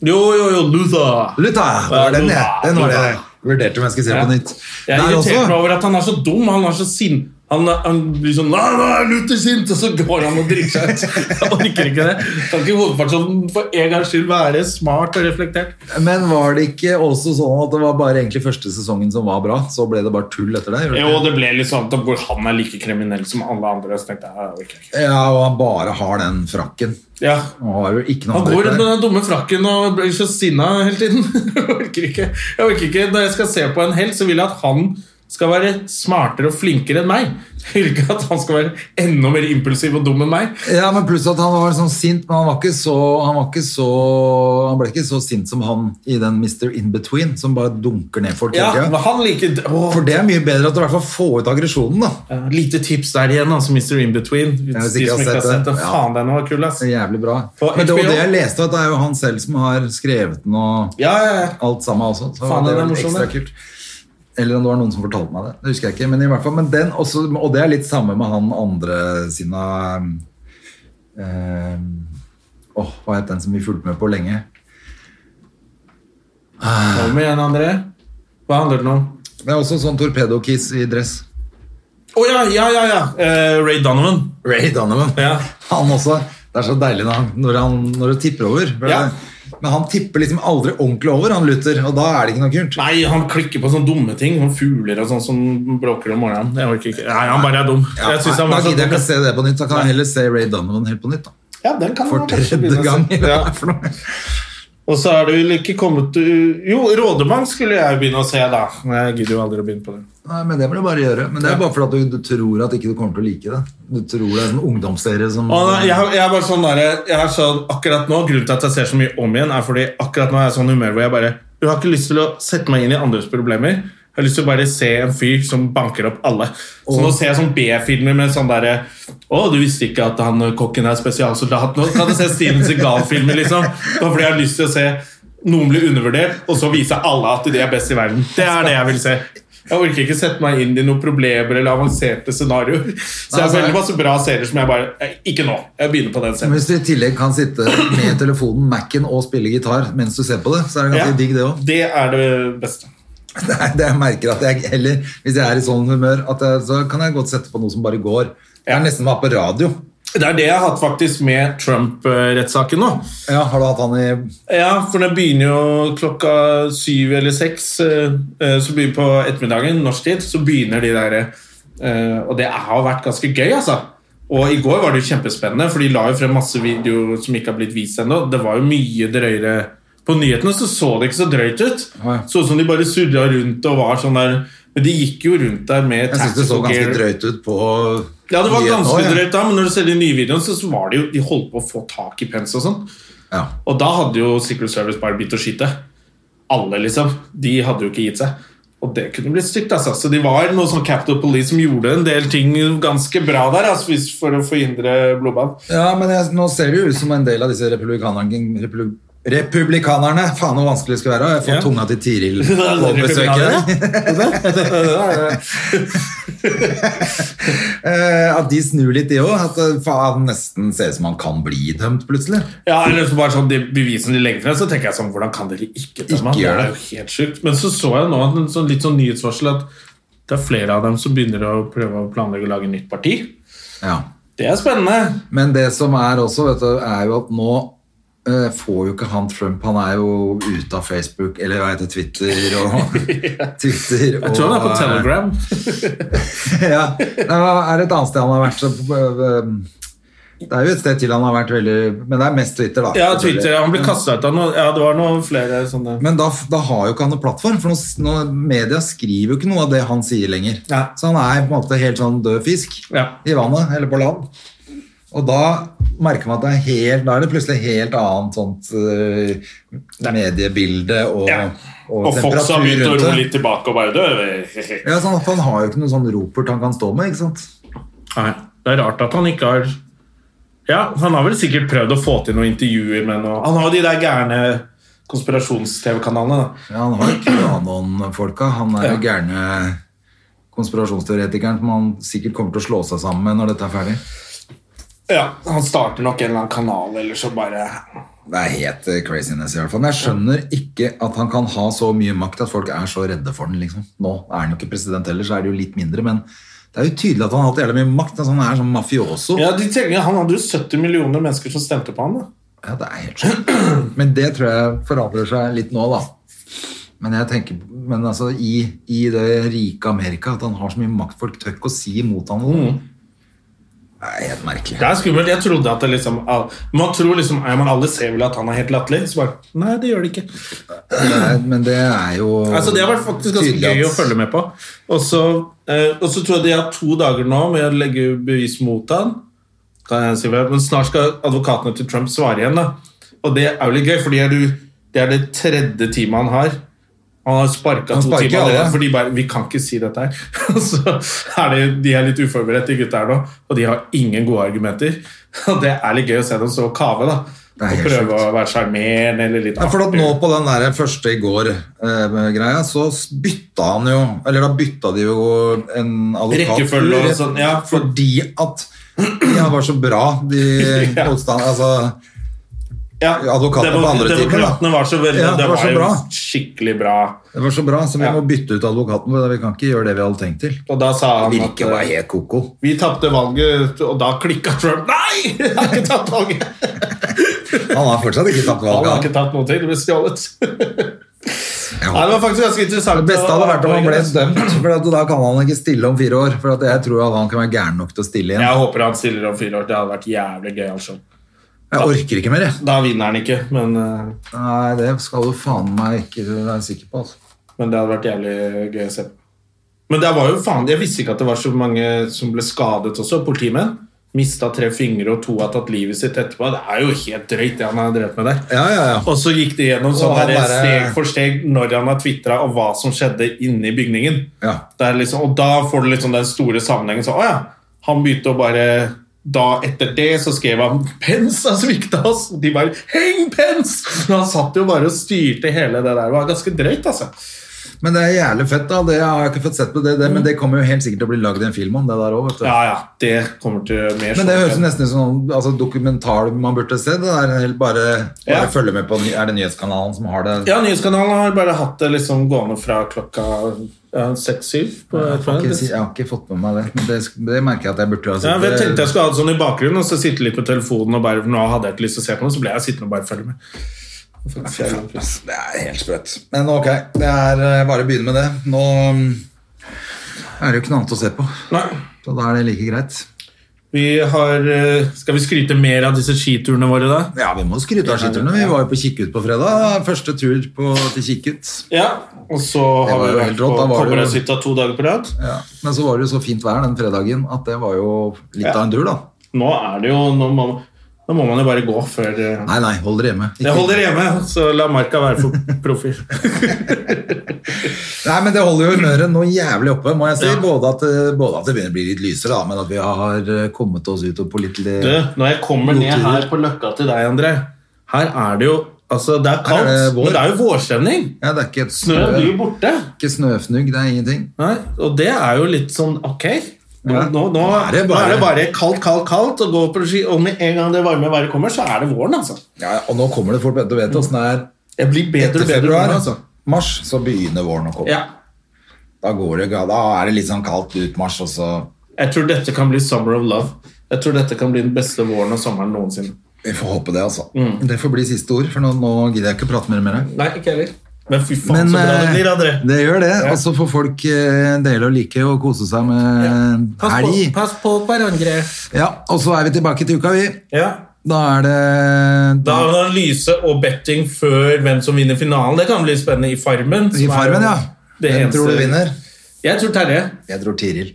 Jo, jo, jo, Luther! Luther Det var den, jeg. Den var det jeg vurderte om jeg skulle se Ja. på nytt. Jeg er irritert meg over at han er så dum. Han er så sinn. Han, han blir sånn Nei, nå er Luther sint! Og så går han og drikker seg ut. Jeg orker ikke det. Kan ikke hovedpersonen for en gangs skyld være smart og reflektert? Men var det ikke også sånn at det var bare egentlig første sesongen som var bra? Så ble det bare tull etter det? Jo, det ble litt sånn at hvor han er like kriminell som alle andre. Så tenkte jeg, jeg orker ikke. Ja, og han bare har den frakken. Ja, Han har jo ikke noe Han går rundt med den dumme frakken og blir så sinna hele tiden. Jeg orker ikke. Jeg orker ikke. Når jeg skal se på en helt, så vil jeg at han skal være smartere og flinkere enn meg. Ikke at han skal være enda mer impulsiv og dum enn meg. Ja, men pluss at han var sånn sint, men han var ikke så Han, var ikke så, han ble ikke så sint som han i den Mr. In-Between, som bare dunker ned folk Ja, men han liker å, For det er mye bedre at du i hvert fall får ut aggresjonen, da. ja, Lite tips der igjen, altså Mr. In-Between. hvis De som ikke har sett sett det. det. Ja. Faen, den var kul, ass. Det er jævlig bra. Men det, det jeg leste, at det er jo han selv som har skrevet den og Ja, ja, ja. alt sammen også. Så Faen, det den er ekstra kult. Eller om det var noen som fortalte meg det. Det husker jeg ikke. Men i hvert fall, men den også, og det er litt samme med han andre sine eh, Åh, hva het den som vi fulgte med på lenge? Kom igjen, André. Hva handler den om? Det er også sånn torpedokiss i dress. Å ja, ja, ja! ja. Eh, Ray Donovan. Ray Donovan. Ja. Han også. Det er så deilig når, han, når, han, når det tipper over. For Ja. det- Men han tipper liksom aldri ordentlig over, han Luther, og da er det ikke noe kult. Nei, han klikker på sånne dumme ting. Sånne fugler og sånn som bråker om morgenen. Jeg orker ikke. Nei, han bare er dum. Ja, jeg synes han da var da gidder jeg ikke å se det på nytt. Da kan jeg heller se Ray Donovan helt på nytt. da. Ja, den kan For tredje gang. Ja. Og så er det vel ikke kommet Jo, Rådemann skulle jeg begynne å se, da. Men jeg gidder jo aldri å begynne på det. Nei, men Det må du bare gjøre. Men det er bare fordi du, du tror at ikke du kommer til å like det. Du tror det er en ungdomsserie som Og jeg, jeg er bare sånn der, jeg er sånn, akkurat nå, Grunnen til at jeg ser så mye om igjen, er fordi akkurat nå er jeg sånn humør hvor jeg bare Jeg har ikke lyst til å sette meg inn i andres problemer. Jeg har lyst til å bare se en fyr som banker opp alle. Så nå ser jeg sånn B-filmer med sånn derre Å, du visste ikke at han kokken er spesialsoldat? Nå kan du se Steven Segal-filmer, liksom. Bare fordi jeg har lyst til å se noen bli undervurdert, og så vise alle at de er best i verden. Det er det jeg vil se. Jeg orker ikke sette meg inn i noen problemer eller avanserte scenarioer. Så jeg har veldig masse bra serier som jeg bare Ikke nå. Jeg begynner på den serien. Hvis du i tillegg kan sitte med telefonen, Mac-en og spille gitar mens du ser på det, så er det ganske Ja, digg, det òg. det er det beste. Er det jeg merker at jeg heller, hvis jeg er i sånn humør, at jeg, så kan jeg godt sette på noe som bare går. Det har er nesten vært på radio. Det er det jeg har hatt faktisk med Trump-rettssaken nå. Ja, Har du hatt han i Ja, for den begynner jo klokka syv eller seks. eh, eh, Så begynner på ettermiddagen, norsk tid, så begynner de der eh, Og det har vært ganske gøy, altså. Og i går var det jo kjempespennende, for de la jo frem masse videoer som ikke har blitt vist ennå. Det var jo mye drøyere På nyhetene så så det ikke så drøyt ut. Sånn som de bare surra rundt og var sånn der Men de gikk jo rundt der med Jeg syns det så ganske gear. drøyt ut på Ja, det var ganske år, ja. drøyt da, men når du ser de nye videoene, så var det jo, de holdt på å få tak i pens og sånn. Ja. Og da hadde jo Secret Service bare begynt å skyte. Alle, liksom. De hadde jo ikke gitt seg. Og det kunne blitt stygt, altså. Så de var noe sånn Capital Police som gjorde en del ting ganske bra der, altså, for å forhindre blodbad. Ja, men jeg, nå ser det jo ut som en del av disse republikanerne replu, Republikanerne! Faen, hvor vanskelig det skal være. Jeg har fått Ja. tunga til Tiril på besøk i dag. Eh, At de snur litt, de òg. At det faen nesten ser ut som han kan bli dømt plutselig. Ja, eller så bare sånn De bevisene de legger frem, så tenker jeg sånn Hvordan kan dere ikke dømme? Ikke Det er jo helt sjukt. Men så så jeg nå en sånn, litt sånn nyhetsvarsel at det er flere av dem som begynner å prøve å planlegge å lage nytt parti. Ja. Det er spennende. Men det som er også, vet du, er jo at nå eh, får jo ikke han Trump Han er jo ute av Facebook, eller hva heter Twitter og Twitter Jeg tror han er på Telegram. ja. det Er det et annet sted han har vært? Øh, Det er jo et sted til han har vært veldig Men det er mest Twitter, da. Ja, Twitter, Han ble kasta ut av noe Ja, det var noen flere sånne Men da, da har jo ikke han noen plattform, for noe, media skriver jo ikke noe av det han sier lenger. Ja. Så han er på en måte helt sånn død fisk Ja. i vannet, eller på land. Og da merker man at det er helt, da er det plutselig helt annet sånt uh, mediebilde og, Ja. og, Og Fox har begynt å roe litt tilbake og bare dø. Ja, sånn, for han har jo ikke noen sånn ropert han kan stå med, ikke sant? Nei, det er rart at han ikke har Ja, han har vel sikkert prøvd å få til noen intervjuer med noe Han har jo de der gærne konspirasjons-TV-kanalene. da. Ja, han har jo QAnon-folka. Han er jo Ja. gærne konspirasjonsteoretikeren som han sikkert kommer til å slå seg sammen med når dette er ferdig. Ja, Han starter nok en eller annen kanal, eller så bare Det er helt eh, craziness i hvert fall. Men jeg skjønner ikke at han kan ha så mye makt at folk er så redde for den. liksom. Nå er han jo ikke president heller, så er det jo litt mindre, men det er jo tydelig at han har hatt jævlig mye makt. Altså, han er sånn mafioso. Ja, de tenker, Han hadde jo 70 millioner mennesker som stemte på han. da. Ja, det er helt sjukt. Men det tror jeg forandrer seg litt nå, da. Men jeg tenker, men altså, i, i det rike Amerika, at han har så mye makt, folk tør ikke å si imot han noe. Det er helt merkelig. Det er skummelt. Jeg trodde at det liksom Man tror liksom ja, men Alle ser vel at han er helt latterlig. Så bare Nei, det gjør det ikke. Er, men det er jo Altså, Det har vært faktisk ganske gøy å følge med på. Og så, eh, og så tror jeg de har to dager nå med å legge bevis mot han. Kan jeg si. Men snart skal advokatene til Trump svare igjen. da. Og det er jo litt gøy, er det er det tredje teamet han har. Han har sparka to timer allerede, for de bare Vi kan ikke si dette her. så er det, de er litt uforberedt, de gutta her nå, og de har ingen gode argumenter. Og det er litt gøy å se dem så kave, da. Og prøve sjukt. å være sjarmerende eller litt Ja, for at nå på den der første i går-greia, så bytta han jo Eller da bytta de jo en advokat Rekkefølge og sånn, ja, for- fordi at de var så bra, de Ja. motstanderne. Altså, Ja, Advokatene på andre timen. Var så veldig Ja, Det det var var, så jo bra. skikkelig bra. det var så bra, så vi Ja. må bytte ut advokaten. For vi kan ikke gjøre det vi hadde tenkt til. Og da sa han Virke at eh, helt ko-ko. vi tapte valget, og da klikka Trump. Nei! Jeg har ikke tapt valget! Han har fortsatt ikke tapt Han har ikke tatt noe til. Det ble stjålet. Ja. Nei, det var faktisk ganske interessant. Det beste hadde vært om han ble dømt, for da kan han ikke stille om fire år. For jeg tror at han kan være gæren nok til å stille igjen. Jeg håper han stiller om fire år. Det hadde vært jævlig gøy. Altså. Jeg orker ikke mer, jeg. Da vinner han ikke, men, eh, Nei, det skal du faen meg ikke være sikker på. Altså. men det hadde vært jævlig gøy å se på. Men det var jo faen, jeg visste ikke at det var så mange som ble skadet også. Politimenn. Mista tre fingre, og to har tatt livet sitt etterpå. Det er jo helt drøyt, det han har drevet med der. Ja, ja, ja. Og så gikk det gjennom sånn der, bare- steg for steg når han har tvitra, og hva som skjedde inne i bygningen. Ja. Det liksom, og da får du liksom den store sammenhengen. Så, å ja, han begynte å bare da Etter det så skrev han 'Pence har svikta oss'. Og de bare 'Heng Pence!' Men han satt jo bare og styrte hele det der. Det var ganske drøyt, altså. Men det er jævlig fett, da. Det har jeg ikke fått sett på det, det men det kommer jo helt sikkert til å bli lagd en film om det der òg. Ja, ja, det kommer til mer Men det sånn. høres nesten ut som noen altså, dokumentar man burde se. Det eller bare, bare Ja. følge med på Er det Nyhetskanalen som har det? Ja, Nyhetskanalen har bare hatt det liksom gående fra klokka seks-syv. Ja, Jeg jeg har ikke fått med meg det. Men det, det merker jeg at jeg burde ha Ja, sett. men jeg tenkte jeg skulle ha det sånn i bakgrunnen og så sitte litt på telefonen. og bare, Nå hadde jeg ikke lyst til å se på noe, så ble jeg sittende og bare følge med. Det er helt sprøtt. Men ok, det er eh, bare å begynne med det. Nå mm, er det jo ikke noe annet å se på, Nei, så da er det like greit. vi har, eh, Skal vi skryte mer av disse skiturene våre, da? Ja, vi må skryte av skiturene. Vi var jo på Kikkut på fredag. Første tur på, til Kikkut. Ja, Og så har vi vært på Kobberøyhytta to dager på rad. Ja. Men så var det jo så fint vær den fredagen at det var jo litt Ja. av en tur, da. Nå er det jo Nå må, nå må man jo bare gå før eh, Nei, nei, hold dere hjemme. Ikke- Jeg holder hjemme, så la marka være for proffer. Nei, men det holder jo humøret noe jævlig oppe, må jeg si. Ja. Både, at, det- både at det begynner å bli litt lysere, da, men at vi har eh, kommet oss ut på litt Du, når jeg kommer ned her på Løkka til deg, André Her er det jo Altså, det er kaldt, er det men det er jo vårstemning. Ja, det er ikke, et snø, snø, blir borte. ikke snøfnugg, det er ingenting. Nei, og det er jo litt sånn Ok. Nå, nå, nå, Nå er det nå bare- er det bare kaldt, kaldt, kaldt, og, gå på ski, og med en gang det varme været kommer, så er det våren. altså. Ja, og nå kommer det fort, du vet åssen det er. det blir bedre Etter bedre. februar, altså. mars, så begynner våren å komme. Ja. Da, går det, da er det litt sånn kaldt ut mars, og så Jeg tror dette kan bli Summer of Love. Jeg tror dette kan bli den beste våren og sommeren noensinne. Vi får håpe det, altså. Mm. Det får bli siste ord, for nå, nå gidder jeg ikke prate mer med deg. Nei, ikke heller. Men fy faen, Men så bra det eh, blir André. det gjør det. Ja. Og så får folk eh, dele og like og kose seg med Pass på, helg. pass på hverandre. Ja, og så er vi tilbake til uka, vi. Ja. Da er det Da er det analyse og betting før hvem som vinner finalen. Det kan bli spennende i Farmen. I Farmen, ja. Hvem eneste- tror du vinner? Jeg tror Terje. Jeg tror Tiril.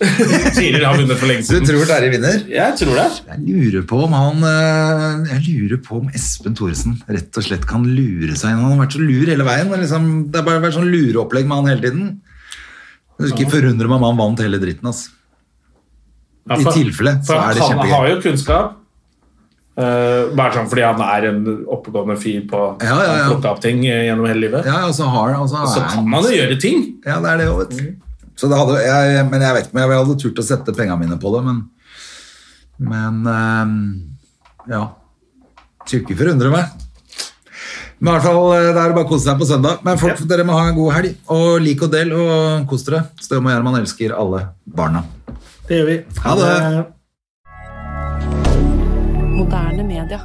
Tiril har vunnet for lenge siden. Du tror Terje vinner? Jeg tror det. Jeg lurer på om han eh, Jeg lurer på om Espen Thoresen rett og slett kan lure seg inn. Han har vært så lur hele veien. Liksom, det har bare vært sånn lureopplegg med han hele tiden. Det skal ikke forundre meg om han vant hele dritten. Altså. Ja, I tilfelle så er det Han har jo kunnskap. Uh, bare sånn fordi han er en oppegående fyr på Ja, ja, ja. å plukke opp ting eh, gjennom hele livet. Ja, og så har og så Så kan han- jo gjøre ting. Ja, det er det jo, vet du. Så det hadde, jeg, men jeg vet ikke om jeg hadde turt å sette pengene mine på det, men Men ehm, ja. Skulle ikke forundre meg. Men i hvert fall, eh, det er bare å kose seg på søndag. Men folk, dere må ha en god helg. Og lik og del og kos dere. Støm og Gjerman elsker alle barna. Det gjør vi. Ha det. Moderne media.